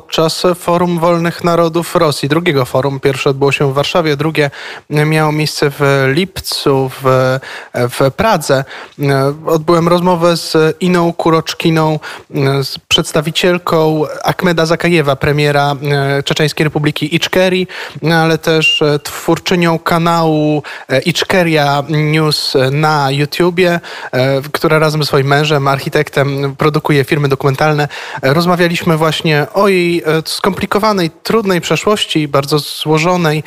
podczas Forum Wolnych Narodów Rosji, drugiego forum. Pierwsze odbyło się w Warszawie, drugie miało miejsce w lipcu w, w Pradze. Odbyłem rozmowę z Iną Kuroczkiną, z przedstawicielką Ahmeda Zakajewa, premiera Czeczeńskiej Republiki Iczkerii, ale też twórczynią kanału Iczkeria News na YouTubie, która razem ze swoim mężem, architektem, produkuje filmy dokumentalne. Rozmawialiśmy właśnie o jej e, skomplikowanej, trudnej przeszłości, bardzo złożonej,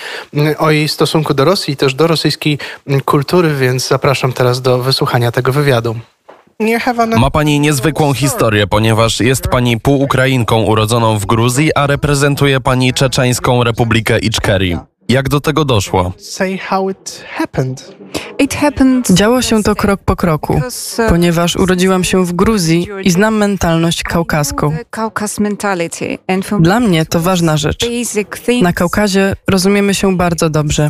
o jej stosunku do Rosji, też do rosyjskiej kultury, więc zapraszam teraz do wysłuchania tego wywiadu. Ma pani niezwykłą historię, ponieważ jest pani półukrajinką urodzoną w Gruzji, a reprezentuje pani Czeczeńską Republikę Iczkerii. Jak do tego doszło? Działo się to krok po kroku, uh, ponieważ urodziłam się w Gruzji i znam mentalność kaukaską. Dla mnie to ważna rzecz. Na Kaukazie rozumiemy się bardzo dobrze.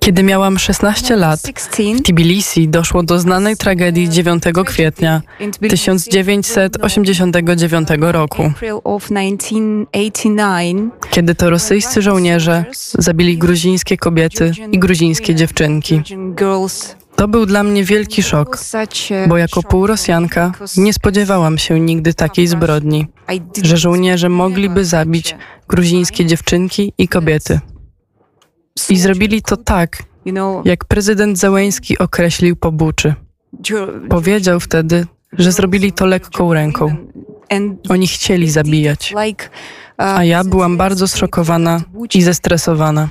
Kiedy miałam 16 lat, w Tbilisi doszło do znanej tragedii 9 kwietnia 1989 roku, kiedy to rosyjscy żołnierze zabili gruzińskie kobiety i gruzińskie dziewczynki. To był dla mnie wielki szok, bo jako półrosjanka nie spodziewałam się nigdy takiej zbrodni, że żołnierze mogliby zabić gruzińskie dziewczynki i kobiety. I zrobili to tak, jak prezydent Załęski określił po Buczy. Powiedział wtedy, że zrobili to lekką ręką. Oni chcieli zabijać. A ja byłam bardzo zszokowana i zestresowana.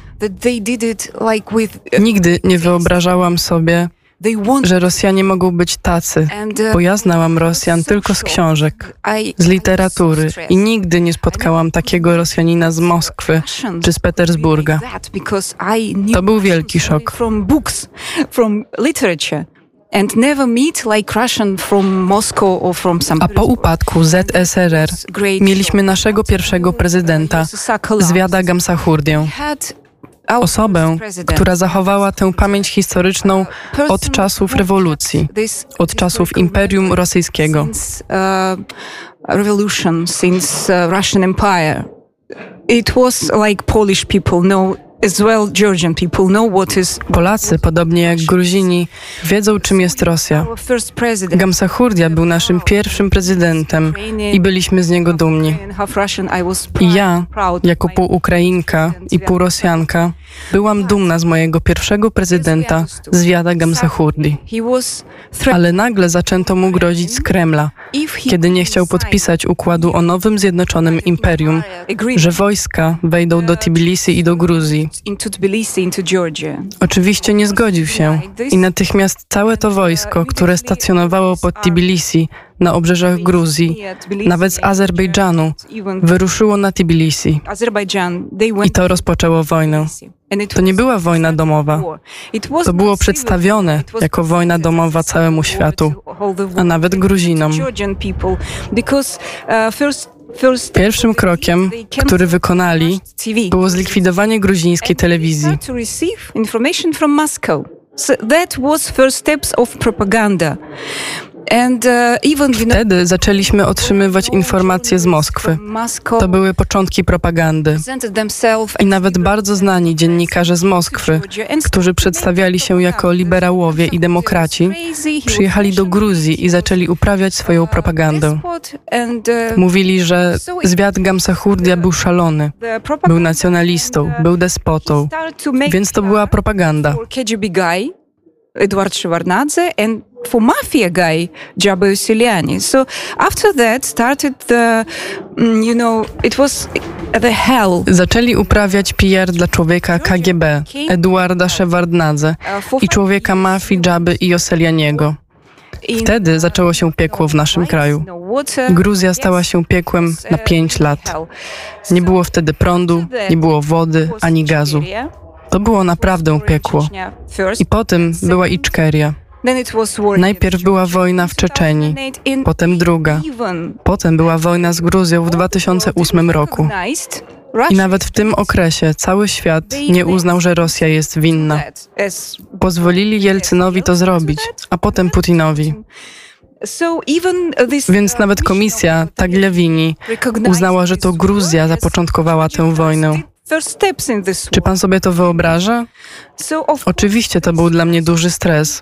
Nigdy nie wyobrażałam sobie, że Rosjanie mogą być tacy, uh, bo ja znałam Rosjan tylko z książek, z literatury i nigdy nie spotkałam takiego Rosjanina z Moskwy czy z Petersburga. To był wielki szok. A po upadku ZSRR mieliśmy naszego pierwszego prezydenta, Zwiada Gamsachurdię osobę, która zachowała tę pamięć historyczną od czasów rewolucji, od czasów Imperium Rosyjskiego. Revolution since Russian Empire. It was like Polish people know Polacy, podobnie jak Gruzini, wiedzą, czym jest Rosja. Gamsachurdia był naszym pierwszym prezydentem i byliśmy z niego dumni. I ja, jako pół-Ukrainka i pół-Rosjanka, byłam dumna z mojego pierwszego prezydenta, Zwiada Gamsachurdi. Ale nagle zaczęto mu grozić z Kremla, kiedy nie chciał podpisać układu o nowym zjednoczonym imperium, że wojska wejdą do Tbilisi i do Gruzji Oczywiście nie zgodził się i natychmiast całe to wojsko, które stacjonowało pod Tbilisi na obrzeżach Gruzji, nawet z Azerbejdżanu, wyruszyło na Tbilisi i to rozpoczęło wojnę. To nie była wojna domowa. To było przedstawione jako wojna domowa całemu światu, a nawet Gruzinom. Pierwszym krokiem, który wykonali, było zlikwidowanie gruzińskiej telewizji. Uh, Wtedy zaczęliśmy otrzymywać informacje z Moskwy. To były początki propagandy. I nawet bardzo znani dziennikarze z Moskwy, którzy przedstawiali się jako liberałowie i demokraci, przyjechali do Gruzji i zaczęli uprawiać swoją propagandę. Mówili, że zwiat Gamsachurdia był szalony, był nacjonalistą, był despotą, więc to była propaganda. Edward Shevardnadze and for mafia guy Jabba Siliani. So after that started the, mm, you know, it was the hell. Zaczęli uprawiać PR dla człowieka KGB, Eduarda Shevardnadze i człowieka mafii Jabby i Oselianiego. Wtedy zaczęło się piekło w naszym kraju. Gruzja stała się piekłem na pięć lat. Nie było wtedy prądu, nie było wody ani gazu. To było naprawdę piekło. I potem była Iczkeria. Najpierw była wojna w Czeczeni, potem druga, potem była wojna z Gruzją w 2008 roku. I nawet w tym okresie cały świat nie uznał, że Rosja jest winna. Pozwolili Jelcynowi to zrobić, a potem Putinowi. Więc nawet komisja Tagliavini uznała, że to Gruzja zapoczątkowała tę wojnę. Czy pan sobie to wyobraża? Oczywiście to był dla mnie duży stres,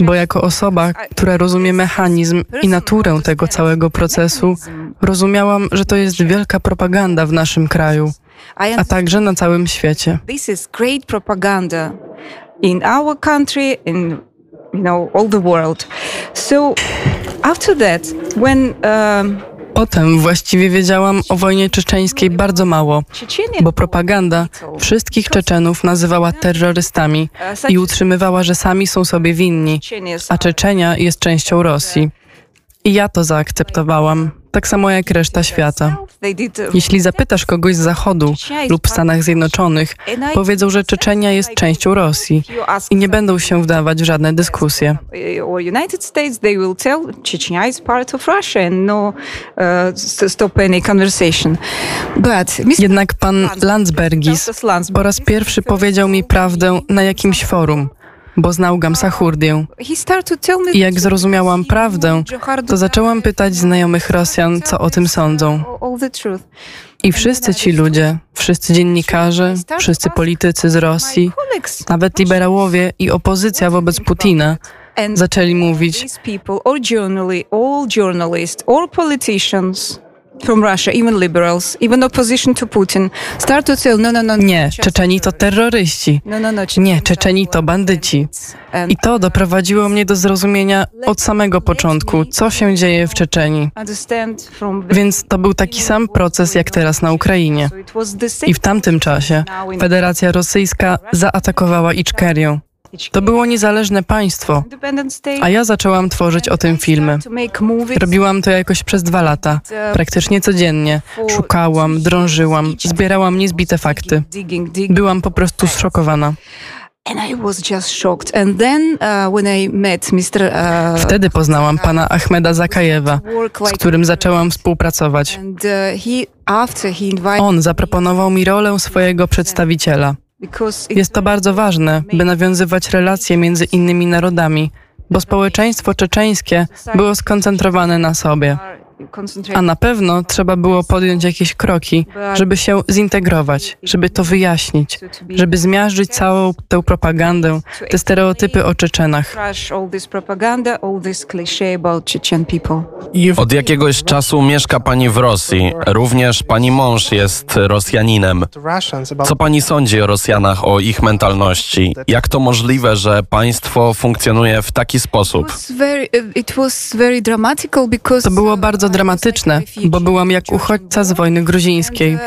bo jako osoba, która rozumie mechanizm i naturę tego całego procesu, rozumiałam, że to jest wielka propaganda w naszym kraju, a także na całym świecie. In our country, in you know all the world. So after that, when um, Potem właściwie wiedziałam o wojnie czeczeńskiej bardzo mało, bo propaganda wszystkich Czeczenów nazywała terrorystami i utrzymywała, że sami są sobie winni, a Czeczenia jest częścią Rosji. I ja to zaakceptowałam tak samo jak reszta świata. Jeśli zapytasz kogoś z Zachodu lub Stanach Zjednoczonych, powiedzą, że Czeczenia jest częścią Rosji i nie będą się wdawać w żadne dyskusje. Jednak pan Landsbergis po raz pierwszy powiedział mi prawdę na jakimś forum bo znał Gamsachurdię. I jak zrozumiałam prawdę, to zaczęłam pytać znajomych Rosjan, co o tym sądzą. I wszyscy ci ludzie, wszyscy dziennikarze, wszyscy politycy z Rosji, nawet liberałowie i opozycja wobec Putina, zaczęli mówić from Russia, even liberals, even opposition to Putin, start to tell, no, no, no. Nie, Czeczeni to terroryści. No, no, no, Nie, Czeczeni to bandyci. I to doprowadziło mnie do zrozumienia od samego początku, co się dzieje w Czeczeni. Więc to był taki sam proces jak teraz na Ukrainie. I w tamtym czasie Federacja Rosyjska zaatakowała Iczkerię. To było niezależne państwo, a ja zaczęłam tworzyć o tym filmy. Robiłam to jakoś przez dwa lata, praktycznie codziennie. Szukałam, drążyłam, zbierałam niezbite fakty. Byłam po prostu zszokowana. Wtedy poznałam pana Ahmeda Zakajewa, z którym zaczęłam współpracować. On zaproponował mi rolę swojego przedstawiciela. Jest to bardzo ważne, by nawiązywać relacje między innymi narodami, bo społeczeństwo czeczeńskie było skoncentrowane na sobie. A na pewno trzeba było podjąć jakieś kroki, żeby się zintegrować, żeby to wyjaśnić, żeby zmiażdżyć całą tę propagandę, te stereotypy o Czeczenach. Od jakiegoś czasu mieszka pani w Rosji. Również pani mąż jest Rosjaninem. Co pani sądzi o Rosjanach, o ich mentalności? Jak to możliwe, że państwo funkcjonuje w taki sposób? To było bardzo bardzo dramatyczne, bo byłam jak uchodźca z wojny gruzińskiej.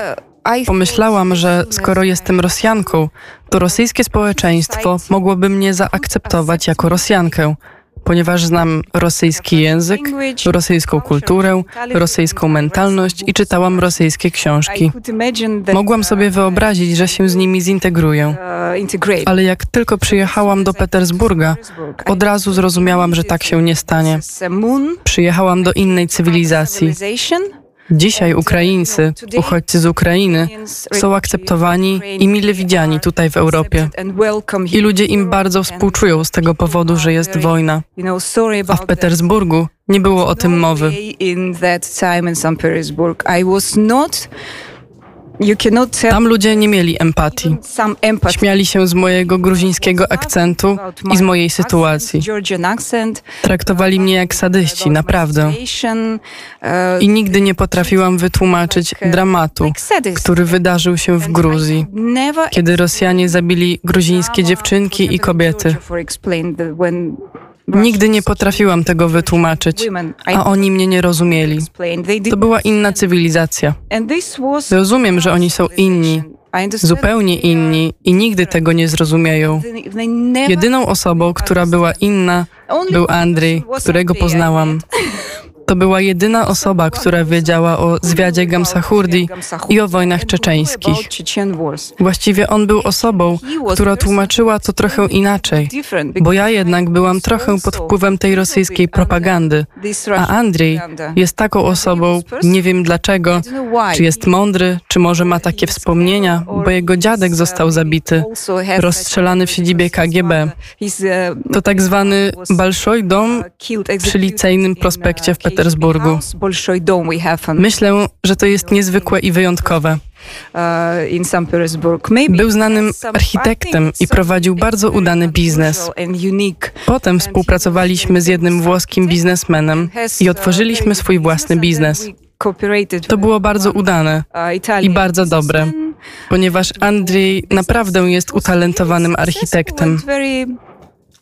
Pomyślałam, że skoro jestem Rosjanką, to rosyjskie społeczeństwo mogłoby mnie zaakceptować jako Rosjankę ponieważ znam rosyjski język, rosyjską kulturę, rosyjską mentalność i czytałam rosyjskie książki. Mogłam sobie wyobrazić, że się z nimi zintegruję. Ale jak tylko przyjechałam do Petersburga, od razu zrozumiałam, że tak się nie stanie. Przyjechałam do innej cywilizacji. Dzisiaj Ukraińcy, uchodźcy z Ukrainy, są akceptowani i mile widziani tutaj w Europie. I ludzie im bardzo współczują z tego powodu, że jest wojna. A w Petersburgu nie było o tym mowy. Tam ludzie nie mieli empatii. Śmiali się z mojego gruzińskiego akcentu i z mojej sytuacji. Traktowali mnie jak sadyści, naprawdę. I nigdy nie potrafiłam wytłumaczyć dramatu, który wydarzył się w Gruzji, kiedy Rosjanie zabili gruzińskie dziewczynki i kobiety. Nigdy nie potrafiłam tego wytłumaczyć, a oni mnie nie rozumieli. To była inna cywilizacja. Rozumiem, że oni są inni, zupełnie inni i nigdy tego nie zrozumieją. Jedyną osobą, która była inna, był Andrzej, którego poznałam. To była jedyna osoba, która wiedziała o zwiadzie Gamsahurdi i o wojnach czeczeńskich. Właściwie on był osobą, która tłumaczyła to trochę inaczej, bo ja jednak byłam trochę pod wpływem tej rosyjskiej propagandy, a Andrzej jest taką osobą, nie wiem dlaczego, czy jest mądry, czy może ma takie wspomnienia, bo jego dziadek został zabity, rozstrzelany w siedzibie KGB. To tak zwany Balszoj Dom przy licyjnym prospekcie w Petersburgu. Myślę, że to jest niezwykłe i wyjątkowe. Był znanym architektem i prowadził bardzo udany biznes. Potem współpracowaliśmy z jednym włoskim biznesmenem i otworzyliśmy swój własny biznes. To było bardzo udane i bardzo dobre, ponieważ Andrzej naprawdę jest utalentowanym architektem.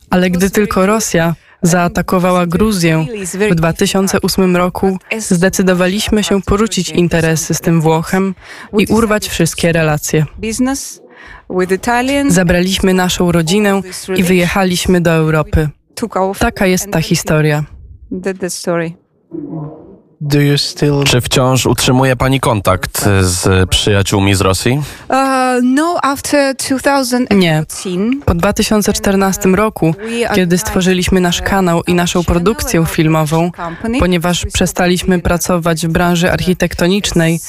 Ale gdy tylko Rosja zaatakowała Gruzję w 2008 roku, zdecydowaliśmy się porzucić interesy z tym Włochem i urwać wszystkie relacje. Zabraliśmy naszą rodzinę i wyjechaliśmy do Europy. Taka jest ta historia. Czy wciąż utrzymuje Pani kontakt z przyjaciółmi z Rosji? Uh, no, Nie. Po 2014 roku, kiedy stworzyliśmy nasz kanał i naszą produkcję filmową, ponieważ przestaliśmy pracować w branży architektonicznej,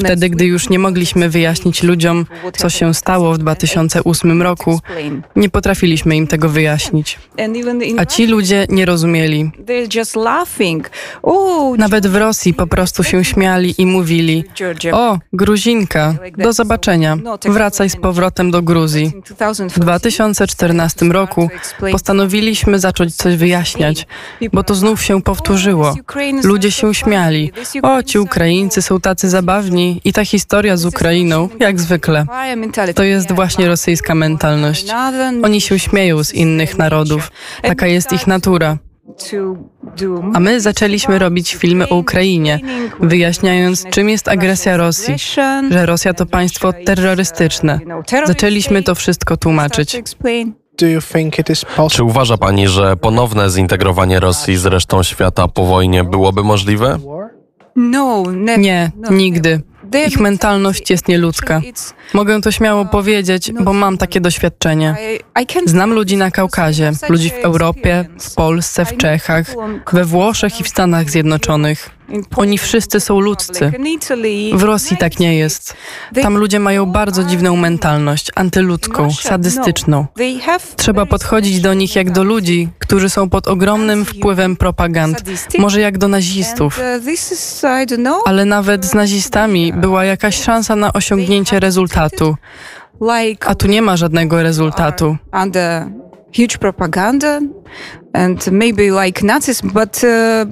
wtedy, gdy już nie mogliśmy wyjaśnić ludziom, co się stało w 2008 roku, nie potrafiliśmy im tego wyjaśnić. A ci ludzie nie rozumieli. Nawet nawet w Rosji po prostu się śmiali i mówili: O, Gruzinka, do zobaczenia, wracaj z powrotem do Gruzji. W 2014 roku postanowiliśmy zacząć coś wyjaśniać, bo to znów się powtórzyło. Ludzie się śmiali: O, ci Ukraińcy są tacy zabawni i ta historia z Ukrainą, jak zwykle. To jest właśnie rosyjska mentalność. Oni się śmieją z innych narodów. Taka jest ich natura. A my zaczęliśmy robić filmy o Ukrainie, wyjaśniając, czym jest agresja Rosji, że Rosja to państwo terrorystyczne. Zaczęliśmy to wszystko tłumaczyć. Czy uważa Pani, że ponowne zintegrowanie Rosji z resztą świata po wojnie byłoby możliwe? No, Nie, nigdy. Ich mentalność jest nieludzka. Mogę to śmiało powiedzieć, bo mam takie doświadczenie. Znam ludzi na Kaukazie, ludzi w Europie, w Polsce, w Czechach, we Włoszech i w Stanach Zjednoczonych. Oni wszyscy są ludzcy. W Rosji tak nie jest. Tam ludzie mają bardzo dziwną mentalność, antyludzką, sadystyczną. Trzeba podchodzić do nich jak do ludzi, którzy są pod ogromnym wpływem propagand, może jak do nazistów. Ale nawet z nazistami była jakaś szansa na osiągnięcie rezultatu. A tu nie ma żadnego rezultatu. Huge propaganda and maybe like Nazis, but uh,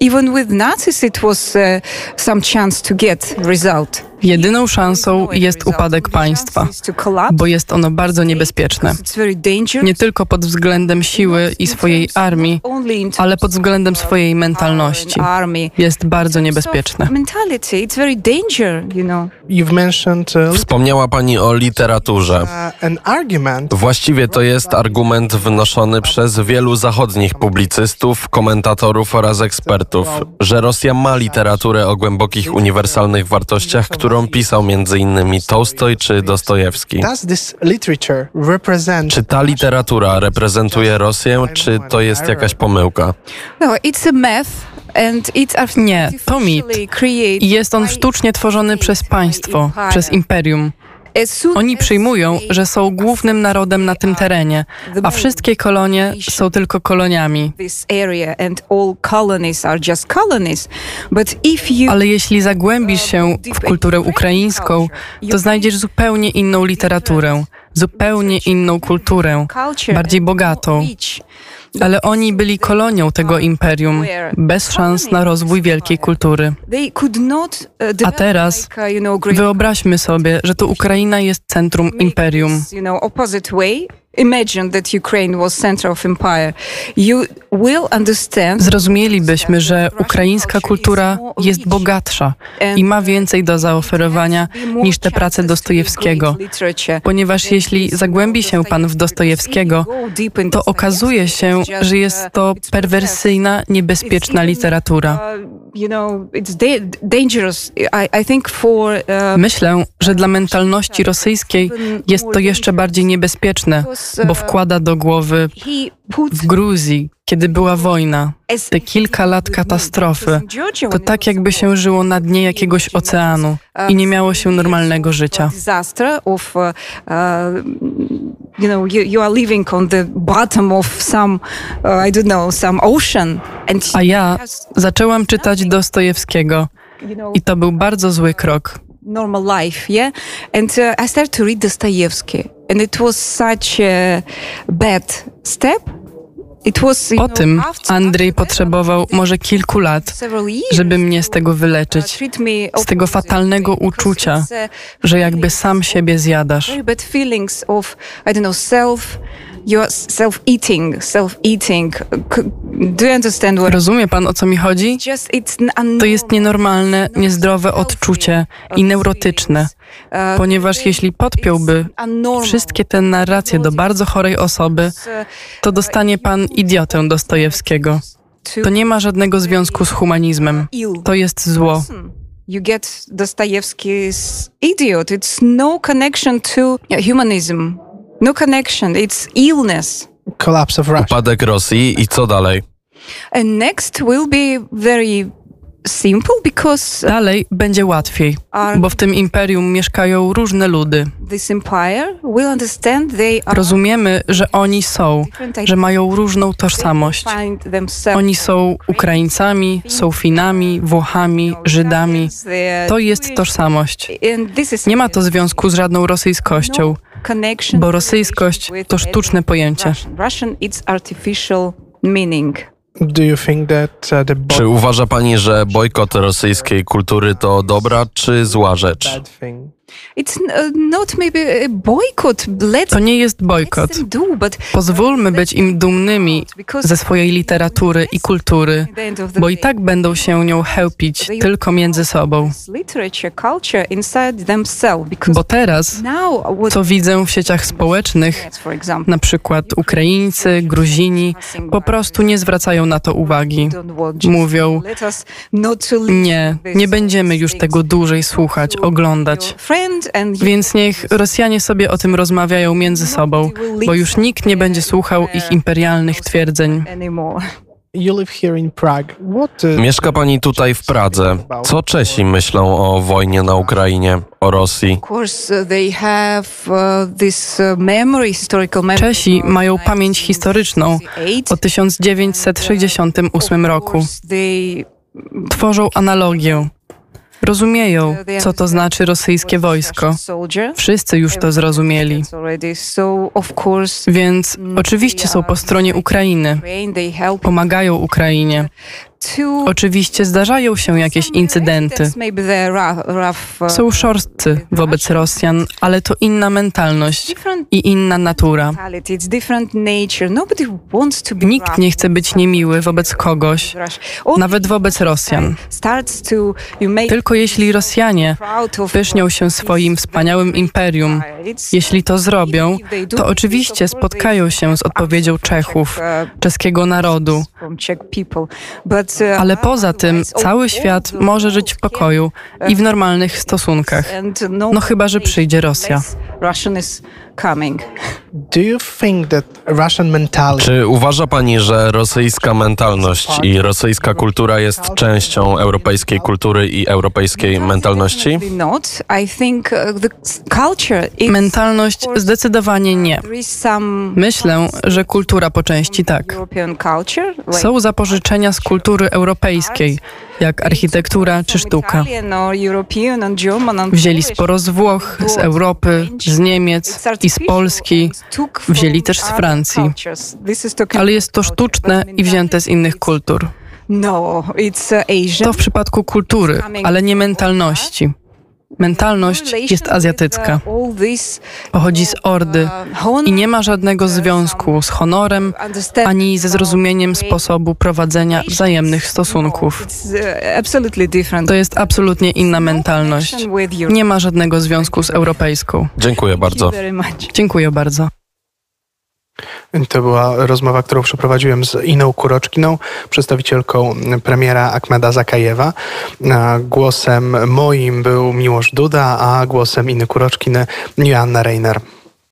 even with Nazis, it was uh, some chance to get result. Jedyną szansą jest upadek państwa, bo jest ono bardzo niebezpieczne. Nie tylko pod względem siły i swojej armii, ale pod względem swojej mentalności. Jest bardzo niebezpieczne. Uh, Wspomniała Pani o literaturze. Uh, Właściwie to jest argument wynoszony przez wielu zachodnich publicystów, komentatorów oraz ekspertów, że Rosja ma literaturę o głębokich, uniwersalnych wartościach, którą którą pisał m.in. Tolstoj czy Dostojewski. Czy ta literatura reprezentuje Rosję, czy to jest jakaś pomyłka? No, Nie, to mit. I jest on sztucznie tworzony przez państwo, przez imperium. Oni przyjmują, że są głównym narodem na tym terenie, a wszystkie kolonie są tylko koloniami. Ale jeśli zagłębisz się w kulturę ukraińską, to znajdziesz zupełnie inną literaturę, zupełnie inną kulturę, bardziej bogatą. Ale oni byli kolonią tego imperium, bez szans na rozwój wielkiej kultury. A teraz wyobraźmy sobie, że to Ukraina jest centrum imperium. Zrozumielibyśmy, że ukraińska kultura jest bogatsza i ma więcej do zaoferowania niż te prace Dostojewskiego, ponieważ jeśli zagłębi się pan w Dostojewskiego, to okazuje się, że jest to perwersyjna, niebezpieczna literatura. Myślę, że dla mentalności rosyjskiej jest to jeszcze bardziej niebezpieczne, bo wkłada do głowy w Gruzji, kiedy była wojna, te kilka lat katastrofy, to tak jakby się żyło na dnie jakiegoś oceanu i nie miało się normalnego życia. You know, you, you are living on the bottom of some, uh, I don't know, some ocean. A ja zaczęłam czytać Dostojewskiego i to był bardzo zły krok normal life, yeah. And uh, I started to read Dostoevsky, and it was such a bad step o tym Andrzej potrzebował może kilku lat, żeby mnie z tego wyleczyć, z tego fatalnego uczucia, że jakby sam siebie zjadasz. Rozumie pan, o co mi chodzi? To jest nienormalne, niezdrowe odczucie i neurotyczne. Ponieważ jeśli podpiąłby wszystkie te narracje do bardzo chorej osoby, to dostanie pan idiotę Dostojewskiego. To nie ma żadnego związku z humanizmem. To jest zło. You get Dostojewski's idiot. It's no connection to humanism. No connection. It's illness. Collapse of Russia. Upadek Rosji i co dalej? And next will be very Dalej będzie łatwiej, bo w tym imperium mieszkają różne ludy. Rozumiemy, że oni są, że mają różną tożsamość. Oni są Ukraińcami, są Finami, Włochami, Żydami. To jest tożsamość. Nie ma to związku z żadną rosyjskością, bo rosyjskość to sztuczne pojęcie. Uh, czy uważa pani, że bojkot rosyjskiej kultury to dobra czy zła rzecz? To nie jest bojkot. Pozwólmy być im dumnymi ze swojej literatury i kultury, bo i tak będą się nią chełpić tylko między sobą. Bo teraz, co widzę w sieciach społecznych, na przykład Ukraińcy, Gruzini, po prostu nie zwracają na to uwagi. Mówią, nie, nie będziemy już tego dłużej słuchać, oglądać. Więc niech Rosjanie sobie o tym rozmawiają między sobą, bo już nikt nie będzie słuchał ich imperialnych twierdzeń. Uh, Mieszka pani tutaj w Pradze. Co Czesi myślą o wojnie na Ukrainie, o Rosji? Czesi mają pamięć historyczną o 1968 roku. Tworzą analogię. Rozumieją, co to znaczy rosyjskie wojsko. Wszyscy już to zrozumieli. Więc oczywiście są po stronie Ukrainy. Pomagają Ukrainie. Oczywiście zdarzają się jakieś incydenty. Są szorstcy wobec Rosjan, ale to inna mentalność i inna natura. Nikt nie chce być niemiły wobec kogoś, nawet wobec Rosjan. Tylko jeśli Rosjanie pysznią się swoim wspaniałym imperium, jeśli to zrobią, to oczywiście spotkają się z odpowiedzią Czechów, czeskiego narodu. Ale poza tym cały świat może żyć w pokoju i w normalnych stosunkach. No chyba, że przyjdzie Rosja. Czy uważa pani, że rosyjska mentalność i rosyjska kultura jest częścią europejskiej kultury i europejskiej mentalności? Uh, mentalność zdecydowanie nie. Myślę, że kultura po części tak. Są zapożyczenia z kultury europejskiej, jak architektura czy sztuka. Wzięli sporo z Włoch, z Europy, z Niemiec i z Polski, wzięli też z Francji. Ale jest to sztuczne i wzięte z innych kultur. To w przypadku kultury, ale nie mentalności. Mentalność jest azjatycka. Pochodzi z Ordy i nie ma żadnego związku z honorem ani ze zrozumieniem sposobu prowadzenia wzajemnych stosunków. To jest absolutnie inna mentalność. Nie ma żadnego związku z europejską. Dziękuję bardzo. Dziękuję bardzo. To była rozmowa, którą przeprowadziłem z Iną Kuroczkiną, przedstawicielką premiera Ahmeda Zakajewa. Głosem moim był Miłosz Duda, a głosem Iny Kuroczkiny Joanna Reiner.